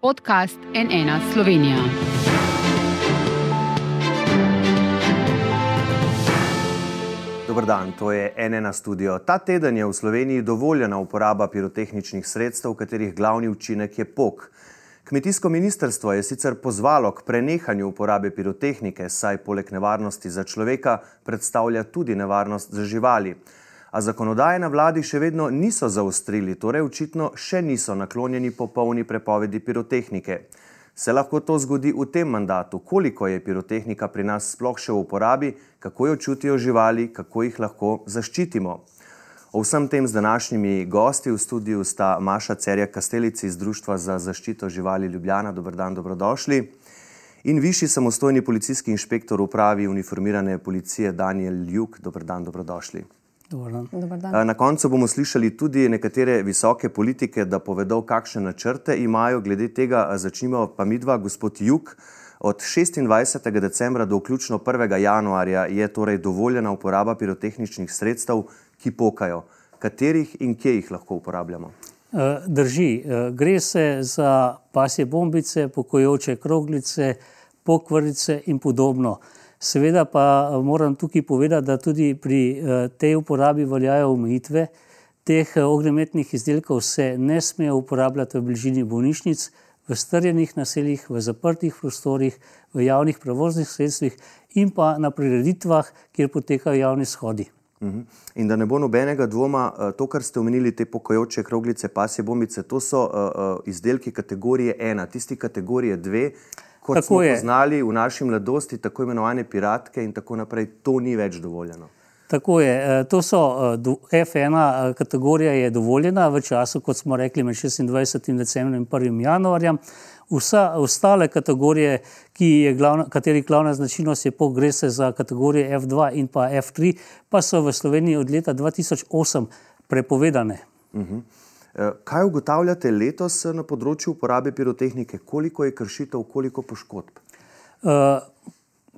Podcast NN Slovenija. Dober dan, to je NN studio. Ta teden je v Sloveniji dovoljena uporaba pirotehničnih sredstev, katerih glavni učinek je pok. Kmetijsko ministrstvo je sicer pozvalo k prenehanju uporabe pirotehnike, saj poleg nevarnosti za človeka predstavlja tudi nevarnost za živali. A zakonodaje na vladi še vedno niso zaostrili, torej očitno še niso naklonjeni popolni prepovedi pirotehnike. Se lahko to zgodi v tem mandatu? Koliko je pirotehnika pri nas sploh še v uporabi, kako jo čutijo živali, kako jih lahko zaščitimo? O vsem tem z današnjimi gosti v studiu sta Maša Cerja Kastelici iz Društva za zaščito živali Ljubljana. Dobar dan, dobrodošli. In višji samostojni policijski inšpektor upravi uniformirane policije Daniel Ljuk. Dobar dan, dobrodošli. Dobar dan. Na koncu bomo slišali tudi nekatere visoke politike, da povedo, kakšne načrte imajo glede tega. Začnimo pa midva, gospod Juk. Od 26. decembra do vključno 1. januarja je torej dovoljena uporaba pirotehničnih sredstev, ki pokajo. Katerih in kje jih lahko uporabljamo? Drži, gre se za pasje bombice, pokojoče kroglice, pokvrnice in podobno. Seveda pa moram tukaj povedati, da tudi pri tej uporabi veljajo omejitve. Teh ognjemetnih izdelkov se ne smejo uporabljati v bližini bolnišnic, v strjenih naseljih, v zaprtih prostorih, v javnih prevoznih sredstvih in pa na prireditvah, kjer potekajo javni shodi. In da ne bo nobenega dvoma, to, kar ste omenili, te pokajoče kroglice, pasje bombice, to so izdelki kategorije ena, tisti kategorije dve, kot Tako smo je. poznali v naši mladosti, tako imenovane piratke in tako naprej, to ni več dovoljeno. Tako je, to so F1 kategorija je dovoljena v času, kot smo rekli, med 26. decembrom in 1. januarjem. Vsa ostale kategorije, ki je glavna, katerih glavna značilnost je pogre se za kategorije F2 in pa F3, pa so v Sloveniji od leta 2008 prepovedane. Kaj ugotavljate letos na področju uporabe pirotehnike? Koliko je kršitev, koliko poškodb?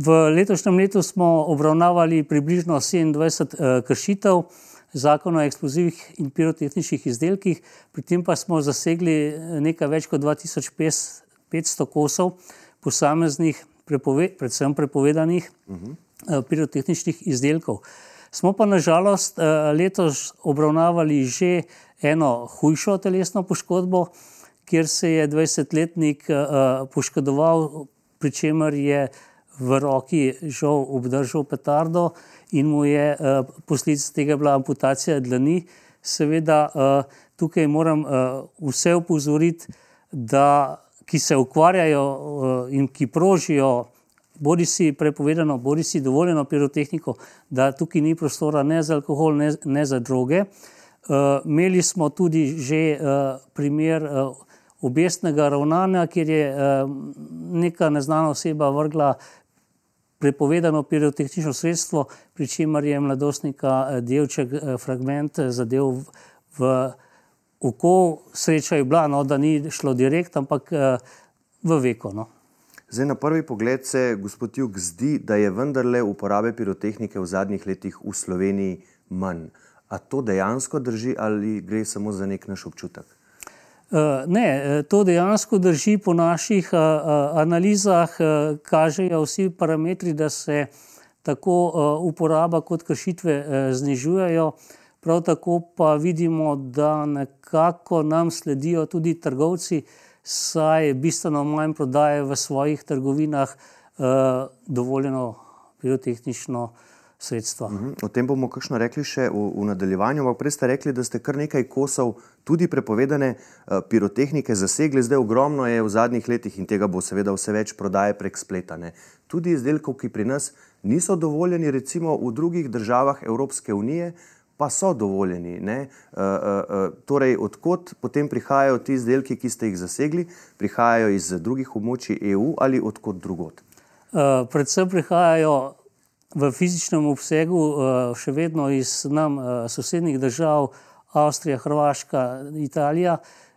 V letošnjem letu smo obravnavali približno 27 kršitev zakona o eksplozivih in pirotehničnih izdelkih, pri tem pa smo zasegli nekaj več kot 2500 kosov posameznih, prepove, predvsem prepovedanih pirotehničnih izdelkov. Smo pa nažalost letos obravnavali že eno hujšo telesno poškodbo, kjer se je 20-letnik poškodoval, pri čemer je v roki žal obdržal petardo in mu je posledica tega bila amputacija dlani. Seveda tukaj moram vse opozoriti, da ki se ukvarjajo in ki prožijo bodi si prepovedano, bodi si dovoljeno pirotehniko, da tukaj ni prostora ne za alkohol, ne, ne za droge. Imeli smo tudi že primer obestnega ravnanja, kjer je neka neznana oseba vrgla prepovedano pirotehnično sredstvo, pri čemer je mladostnika delček fragment zadev v oko. Sreča je bila, no, da ni šlo direkt, ampak v veko. No. Zdaj, na prvi pogled se, gospod Juk, zdi, da je vendarle uporabe pirotehnike v zadnjih letih v Sloveniji manj. A to dejansko drži ali gre samo za nek naš občutek? Ne, to dejansko drži po naših analizah, kažejo vsi parametri, da se tako uporaba kot kršitve znižujejo. Prav tako pa vidimo, da nekako nam sledijo tudi trgovci, saj bistveno manj prodajajo v svojih trgovinah dovoljeno pirotehnično sredstvo. O tem bomo kakšno rekli še v, v nadaljevanju, ampak prej ste rekli, da ste kar nekaj kosov tudi prepovedane pirotehnike zasegli, zdaj ogromno je v zadnjih letih in tega bo seveda vse več prodaje prek spleta. Ne. Tudi izdelkov, ki pri nas niso dovoljeni, recimo v drugih državah Evropske unije, pa so dovoljeni. Ne? Uh, uh, uh, torej, odkot potem prihajajo ti izdelki, ki ste jih zasegli, prihajajo iz drugih območij EU ali odkot drugot? Uh, predvsem prihajajo v fizičnem obsegu uh, še vedno iz nam uh, sosednjih držav, Avstrija, Hrvaška, Italija.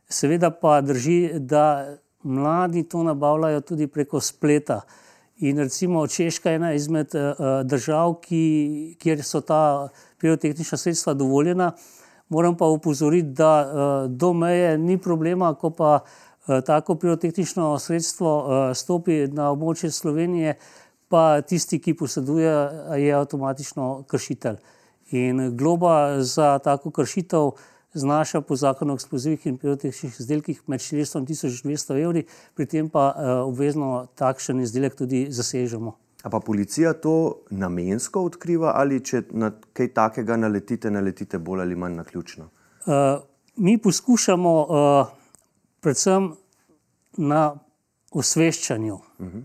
Seveda pa drži, da mladi to nabavljajo tudi preko spleta. In recimo Češka je ena izmed uh, držav, ki, kjer so ta pirotehnična sredstva dovoljena. Moram pa upozoriti, da uh, do meje ni problema, ko pa tako pirotehnično sredstvo stopi na območje Slovenije, pa tisti, ki poseduje, je avtomatično kršitelj. In globa za tako kršitev znaša po zakonu o eksplozivih in pirotehničnih izdelkih med 400 in 1200 evri, pri tem pa obvezno takšen izdelek tudi zasežemo. A pa policija to namensko odkriva ali če na kaj takega naletite, naletite bolj ali manj na ključno? Uh, mi poskušamo uh, predvsem na osveščanju. Uh -huh.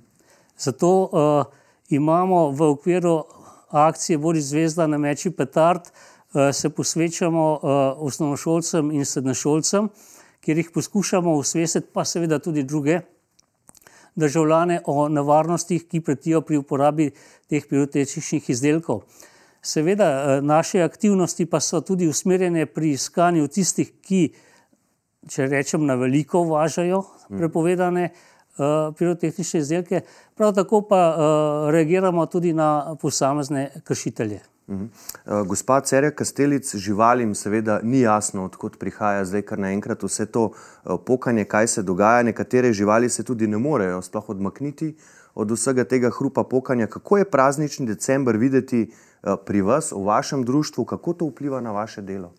Zato uh, imamo v okviru akcije Boris Zvezda na meči petard, uh, se posvečamo uh, osnovnošolcem in srednješolcem, kjer jih poskušamo osvestiti, pa seveda tudi druge državljane o nevarnostih, ki pretijo pri uporabi teh pirotehničnih izdelkov. Seveda, eh, naše aktivnosti pa so tudi usmerjene pri iskanju tistih, ki, če rečem, na veliko uvažajo prepovedane uh, pirotehnične izdelke, prav tako pa reagiramo tudi na posamezne kršitelje. Uh, gospa Cerja Kastelic, živalim seveda ni jasno, odkot prihaja zdaj kar naenkrat vse to uh, pokanje, kaj se dogaja. Nekatere živali se tudi ne morejo sploh odmakniti od vsega tega hrupa pokanja. Kako je praznični decembr videti uh, pri vas, v vašem društvu, kako to vpliva na vaše delo?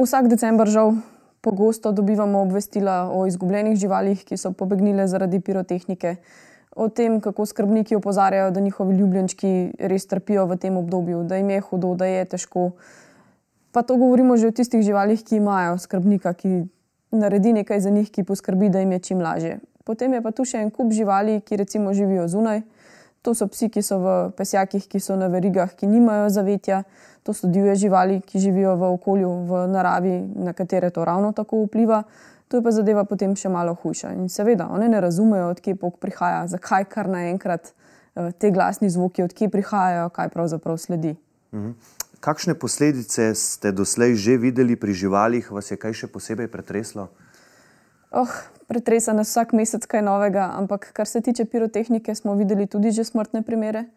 Vsak decembr žal pogosto dobivamo obvestila o izgubljenih živalih, ki so pobegnile zaradi pirotehnike o tem, kako skrbniki opozarjajo, da njihovi ljubljenčki res trpijo v tem obdobju, da jim je hudo, da je težko. Pa to govorimo že o tistih živalih, ki imajo skrbnika, ki naredi nekaj za njih, ki poskrbi, da jim je čim lažje. Potem je pa tu še en kup živali, ki recimo živijo zunaj. To so psi, ki so v pesjakih, ki so na verigah, ki nimajo zavetja. To so divje živali, ki živijo v okolju, v naravi, na katere to ravno tako vpliva. Tu je pa zadeva potem še malo hujša. In seveda, oni ne razumejo, odkje pok prihaja, zakaj kar naenkrat uh, te glasni zvoki, odkje prihajajo, kaj pravzaprav sledi. Mhm. Kakšne posledice ste doslej že videli pri živalih, vas je kaj še posebej pretreslo? Oh, pretresa nas vsak mesec kaj novega, ampak kar se tiče pirotehnike, smo videli tudi že smrtne primere.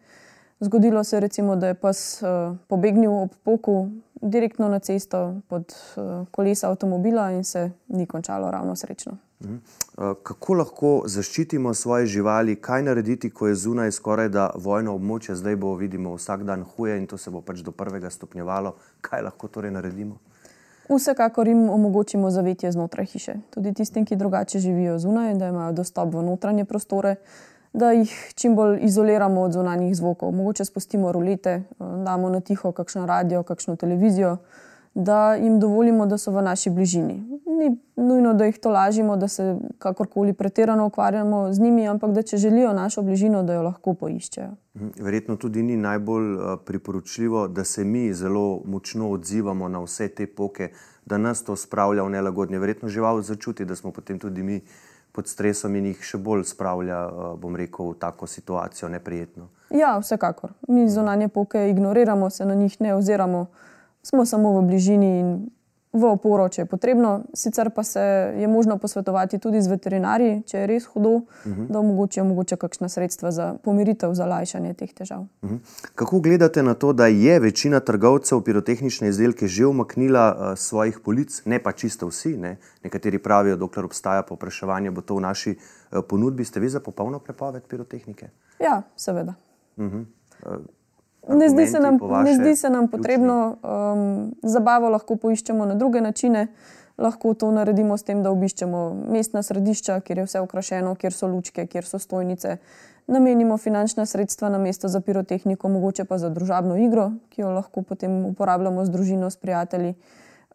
Zgodilo se je, recimo, da je pes uh, pobegnil ob poku direktno na cesto pod uh, kolesa avtomobila in se ni končalo ravno srečno. Uh -huh. uh, kako lahko zaščitimo svoje živali, kaj narediti, ko je zunaj skoraj da vojno območje, zdaj bo vidimo vsak dan huje in to se bo pač do prvega stopnjevalo. Kaj lahko torej naredimo? Vsekakor jim omogočimo zavetje znotraj hiše. Tudi tistim, ki drugače živijo zunaj, da imajo dostop v notranje prostore da jih čim bolj izoliramo od zunanjih zvokov. Mogoče spustimo rulete, eh, damo na tiho kakšno radio, kakšno televizijo, da jim dovolimo, da so v naši bližini. Ni nujno, da jih to lažimo, da se kakorkoli pretirano ukvarjamo z njimi, ampak da če želijo našo bližino, da jo lahko poiščejo. Mhm. Verjetno tudi ni najbolj eh, priporočljivo, da se mi zelo močno odzivamo na vse te poke, da nas to spravlja v nelagodje. Verjetno žival začuti, da smo potem tudi mi pod stresom in jih še bolj spravlja, eh, bom rekel, v tako situacijo neprijetno. Ja, vsekakor. Mi zunanje poke ignoriramo, se na njih ne oziramo, smo samo v bližini in v oporo, če je potrebno. Sicer pa se je možno posvetovati tudi z veterinarji, če je res hudo, uh mhm. -huh. da omogočijo mogoče kakšna sredstva za pomiritev, za lajšanje teh težav. Uh mhm. -huh. Kako gledate na to, da je večina trgovcev pirotehnične izdelke že umaknila uh, svojih polic, ne pa čisto vsi? Ne? Nekateri pravijo, dokler obstaja popraševanje, bo to v naši uh, ponudbi. Ste vi za popolno prepoved pirotehnike? Ja, seveda. Uh -huh. uh, Ne zdi, nam, ne zdi se nam potrebno, um, zabavo lahko poiščemo na druge načine. Lahko to naredimo s tem, da obiščemo mestna središča, kjer je vse ukrašeno, kjer so lučke, kjer so stojnice. Namenimo finančna sredstva na mesto za pirotehniko, mogoče pa za družabno igro, ki jo lahko potem uporabljamo z družino, s prijatelji.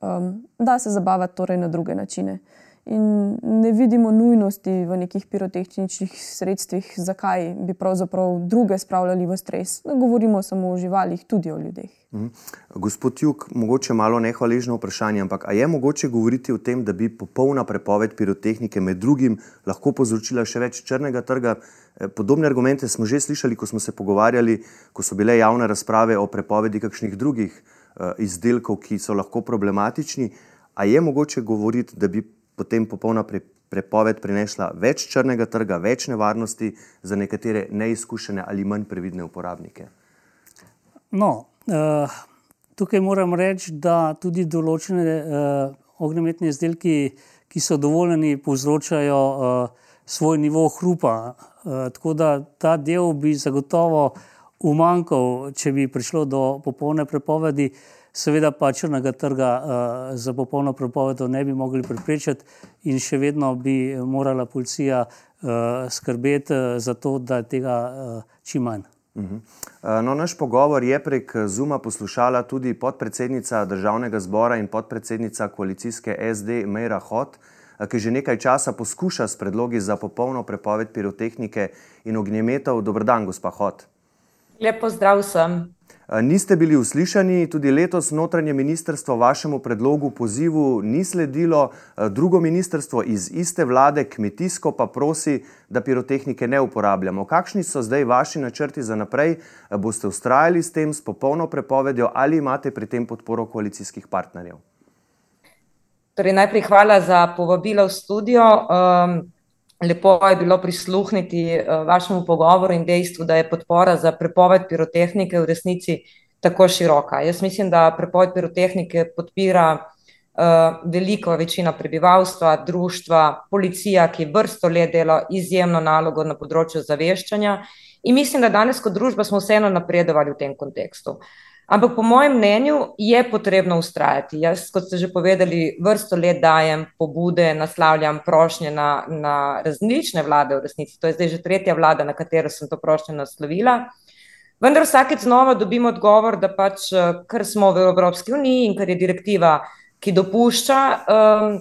Um, da se zabavati torej na druge načine in ne vidimo nujnosti v nekih pirotehničnih sredstvih, zakaj bi pravzaprav druge spravljali v stres. Ne govorimo samo o živalih, tudi o ljudeh. Mm. Gospod Juk, mogoče malo nehvaležno vprašanje, ampak je mogoče govoriti o tem, da bi popolna prepoved pirotehnike med drugim lahko povzročila še več črnega trga? Eh, podobne argumente smo že slišali, ko smo se pogovarjali, ko so bile javne razprave o prepovedi kakšnih drugih uh, izdelkov, ki so lahko problematični. A je mogoče govoriti, da bi potem popolna pre, prepoved prinesla več črnega trga, več nevarnosti za nekatere neizkušene ali manj previdne uporabnike? No, uh, tukaj moram reči, da tudi določene uh, ognjemetne izdelke, ki so dovoljeni, povzročajo svoj nivo hrupa. Tako da ta del bi zagotovo umanjkal, če bi prišlo do popolne prepovedi. Seveda pa črnega trga uh, za popolno prepovedjo ne bi mogli preprečiti, in še vedno bi morala policija uh, skrbeti uh, za to, da tega uh, čim manj. Uh -huh. no, naš pogovor je prek Zuma poslušala tudi podpredsednica državnega zbora in podpredsednica koalicijske SD Meira Hot, ki že nekaj časa poskuša s predlogi za popolno prepoved pirotehnike in ognjemetov. Dobrodan, gospa Hot. Lepo zdrav vsem. Niste bili uslišani, tudi letos notranje ministrstvo vašemu predlogu pozivu ni sledilo, drugo ministrstvo iz iste vlade, kmetijsko, pa prosi, da pirotehnike ne uporabljamo. Kakšni so zdaj vaši načrti za naprej? Boste ustrajali s tem, s popolno prepovedjo ali imate pri tem podporo koalicijskih partnerjev? Torej, najprej hvala za povabilo v studio. Um, Lepo je bilo prisluhniti eh, vašemu pogovoru in dejstvu, da je podpora za prepoved pirotehnike v resnici tako široka. Jaz mislim, da prepoved pirotehnike podpira uh, velika večina prebivalstva, društva, policija, ki vrsto let dela izjemno nalogo na področju zaveščanja. In mislim, da danes kot družba smo vseeno napredovali v tem kontekstu. Uh, Ampak po mojem mnenju je potrebno ustrajati. Jaz, kot ste že povedali, vrsto let dajem pobude, naslavljam prošnje na, na različne vlade v resnici. To je zdaj že tretja vlada, na katero sem to prošnjo naslovila. Vendar vsakeč znova dobimo odgovor, da pač, ker smo v Evropski uniji in ker je direktiva, ki dopušča um,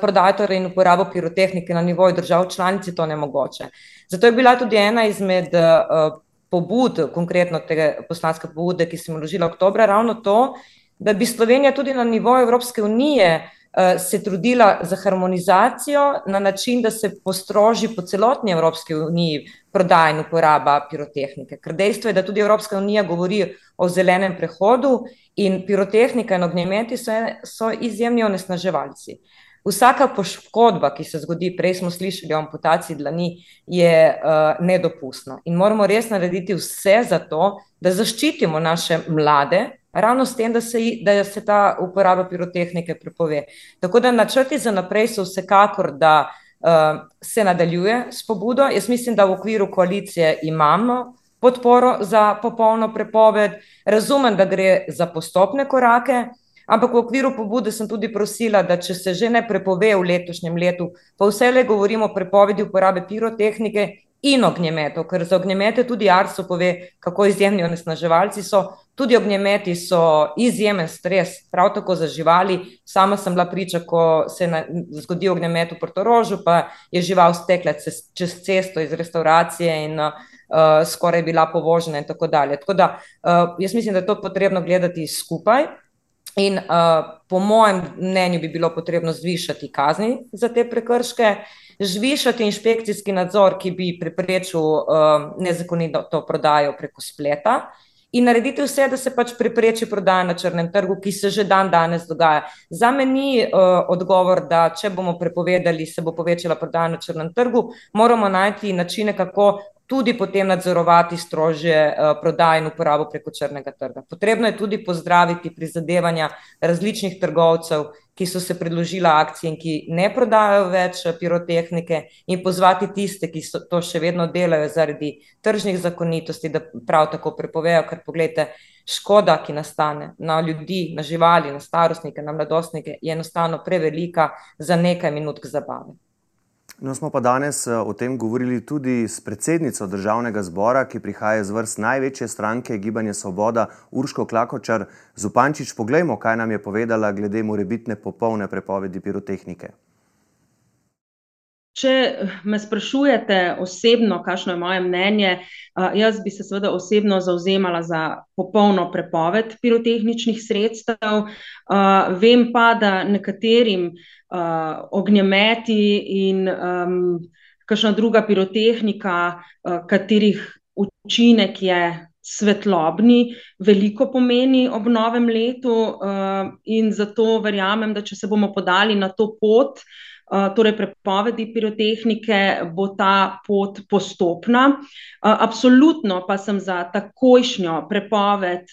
prodajo torej in uporabo pirotehnike na nivoju držav članic, to nemogoče. Zato je bila tudi ena izmed uh, pobud, konkretno te poslanske pobude, ki sem vložila oktober, ravno to, da bi Slovenija tudi na nivoju Evropske unije uh, se trudila za harmonizacijo na način, da se postroži po celotni Evropski uniji prodaja in uporaba pirotehnike. Ker dejstvo je, da tudi Evropska unija govori o zelenem prehodu in pirotehnika in ognjemeti so, so izjemni onesnaževalci. Vsaka poškodba, ki se zgodi, prej smo slišali o amputaciji dlani, je uh, nedopustna. In moramo res narediti vse za to, da zaščitimo naše mlade, ravno s tem, da se, da se ta uporaba pirotehnike prepove. Tako da načrti za naprej so vsekakor, da uh, se nadaljuje s pobudo. Jaz mislim, da v okviru koalicije imamo podporo za popolno prepoved, razumem, da gre za postopne korake. Ampak v okviru pobude sem tudi prosila, da če se že ne prepove v letošnjem letu, pa vse le govorimo o prepovedi uporabe pirotehnike in ognjemetov, ker za ognjemete tudi Arso pove, kako izjemni onesnaževalci so. Tudi ognjemeti so izjemen stres, prav tako za živali. Sama sem bila priča, ko se na, zgodi ognjemet v Portorožu, pa je žival stekla čez cesto iz restauracije in uh, skoraj bila povožena in tako dalje. Tako da uh, jaz mislim, da je to potrebno gledati skupaj. In uh, po mojem mnenju bi bilo potrebno zvišati kazni za te prekrške, zvišati inšpekcijski nadzor, ki bi preprečil uh, nezakonito prodajo preko spleta. In narediti vse, da se pač prepreči prodaja na črnem trgu, ki se že dan danes dogaja. Za me ni uh, odgovor, da če bomo prepovedali, se bo povečala prodaja na črnem trgu. Moramo najti načine, kako tudi potem nadzorovati strožje uh, prodaje in uporabo preko črnega trga. Potrebno je tudi pozdraviti prizadevanja različnih trgovcev, ki so se predložila akcije in ki ne prodajajo več eh, pirotehnike, in pozvati tiste, ki to še vedno delajo zaradi tržnih zakonitosti, da prav tako prepovejo, ker pogledajte, škoda, ki nastane na ljudi, na živali, na starostnike, na mladostnike, je enostavno prevelika za nekaj minut zabave. No, smo pa danes eh, o tem govorili tudi s predsednico državnega zbora, ki prihaja iz vrst največje stranke Gibanje Svoboda, Urško Klakočar. Zupančič, poglejmo, kaj nam je povedala glede morebitne popolne prepovedi pirotehnike. Če me sprašujete osebno, kakšno je moje mnenje, jaz bi se seveda osebno zauzemala za popolno prepoved pirotehničnih sredstev. Vem pa, da nekaterim ognjemeti in kakšna druga pirotehnika, katerih učinek je svetlobni, veliko pomeni ob novem letu in zato verjamem, da če se bomo podali na to pot, torej prepovedi pirotehnike, bo ta pot postopna. Absolutno pa sem za takojšnjo prepoved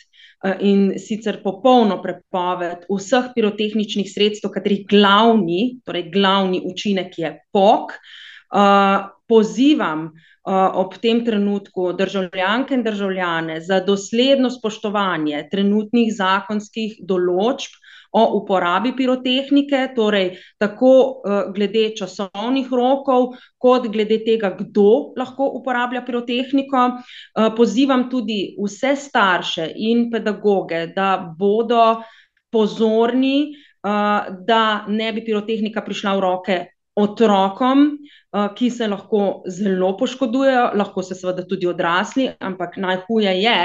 in sicer popolno prepoved vseh pirotehničnih sredstev, katerih glavni, torej glavni učinek je pok. Pozivam ob tem trenutku državljanke in državljane za dosledno spoštovanje trenutnih zakonskih določb o uporabi pirotehnike, torej tako glede časovnih rokov kot glede tega, kdo lahko uporablja pirotehniko. Pozivam tudi vse starše in pedagoge, da bodo pozorni, da ne bi pirotehnika prišla v roke otrokom, ki se lahko zelo poškodujejo, lahko se seveda tudi odrasli, ampak najhuje je,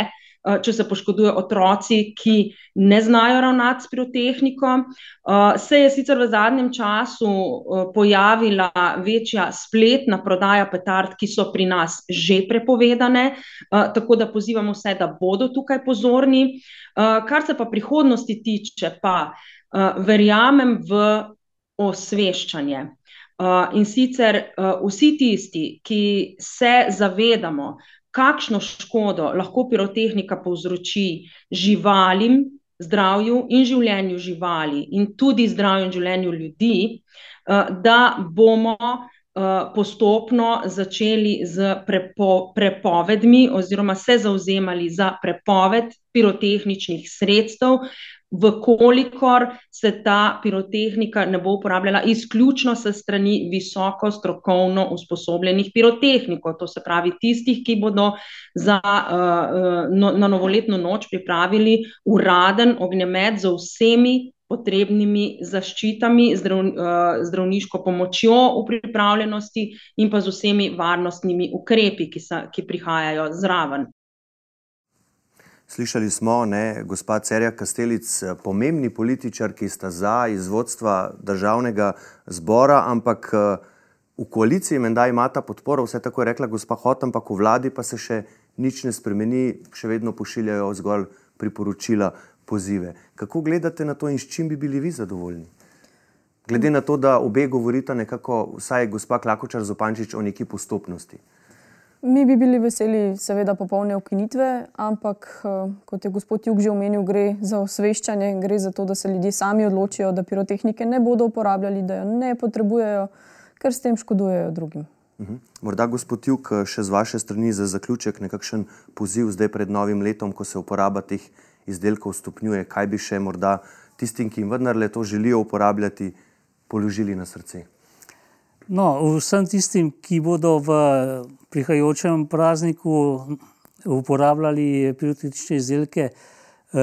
če se poškodujejo otroci, ki ne znajo ravnati s pirotehniko. Se je sicer v zadnjem času pojavila večja spletna prodaja petard, ki so pri nas že prepovedane, tako da pozivam vse, da bodo tukaj pozorni. Kar se pa prihodnosti tiče, pa verjamem v osveščanje. In sicer vsi tisti, ki se zavedamo, kakšno škodo lahko pirotehnika povzroči živalim, zdravju in življenju živali in tudi zdravju in življenju ljudi, da bomo postopno začeli s prepovedmi oziroma se zavzemali za prepoved pirotehničnih sredstev, v kolikor se ta pirotehnika ne bo uporabljala izključno s strani visoko strokovno usposobljenih pirotehnikov, to se pravi tistih, ki bodo za na novoletno noč pripravili uraden ognjemet z vsemi potrebnimi zaščitami, zdravniško pomočjo v pripravljenosti in pa z vsemi varnostnimi ukrepi, ki ki prihajajo zraven. Slišali smo, ne, gospa Cerja Kastelic, pomembni političarki sta za iz vodstva državnega zbora, ampak v koaliciji menda imata podporo, vsaj tako je rekla gospa Hot, ampak v vladi pa se še nič ne spremeni, še vedno pošiljajo zgolj priporočila, pozive. Kako gledate na to in s čim bi bili vi zadovoljni? Glede na to, da obe govorita nekako, vsaj gospa Klakočar Zupančič, o neki postopnosti. Mi bi bili veseli seveda popolne ukinitve, ampak kot je gospod Jug že omenil, gre za osveščanje, gre za to, da se ljudje sami odločijo, da pirotehnike ne bodo uporabljali, da je ne potrebujejo, ker s tem škodujejo drugim. Morda, gospod Jug, še z vaše strani za zaključek nekakšen poziv zdaj pred novim letom, ko se uporaba teh izdelkov stopnjuje, kaj bi še morda tistim, ki vendarle to želijo uporabljati, položili na srce? No, vsem tistim, ki bodo v prihajajočem prazniku uporabljali pirotehnične izdelke,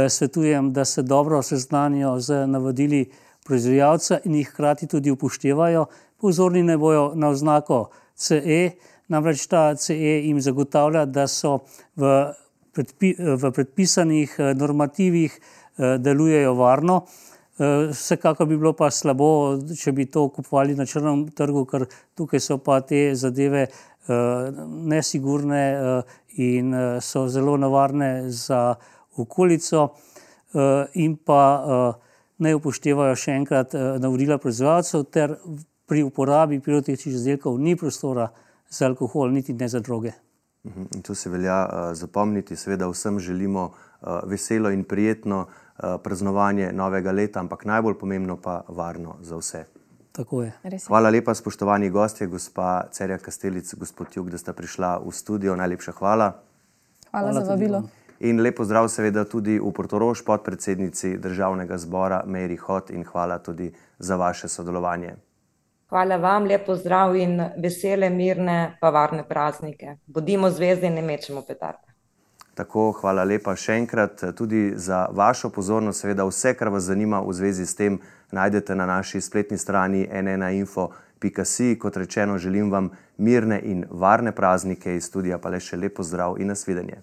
svetujem, da se dobro seznanijo z navodili proizvajalca in jih hkrati tudi upoštevajo. Pozorni naj bojo na oznako CE, namreč ta CE jim zagotavlja, da so v v predpisanih normativih delujejo varno. Vsekakor bi bilo pa slabo, če bi to kupovali na črnem trgu, ker tukaj so pa te zadeve nesigurne in so zelo nevarne za okolico. In pa naj upoštevajo še enkrat navodila proizvajalcev ter pri uporabi pirotehničnih izdelkov ni prostora za alkohol niti ne za droge. In to si velja zapomniti, seveda vsem želimo veselo in prijetno praznovanje novega leta, ampak najbolj pomembno pa varno za vse. Tako je. Hvala lepa, spoštovani gostje, gospa Cerja Kastelic, gospod Jug, da sta prišla v studio, najlepša hvala. Hvala za vabilo. In lep pozdrav seveda tudi v Portorož, podpredsednici državnega zbora, Meiri Hot, in hvala tudi za vaše sodelovanje. Hvala vam, lep pozdrav in vesele, mirne pa varne praznike. Bodimo zvezde in ne mečimo petard. Tako, hvala lepa še enkrat tudi za vašo pozornost, seveda vse, kar vas zanima v zvezi s tem, najdete na naši spletni strani si. Kot rečeno, želim vam mirne in varne praznike, iz studia pa le še lep pozdrav in nasvidenje.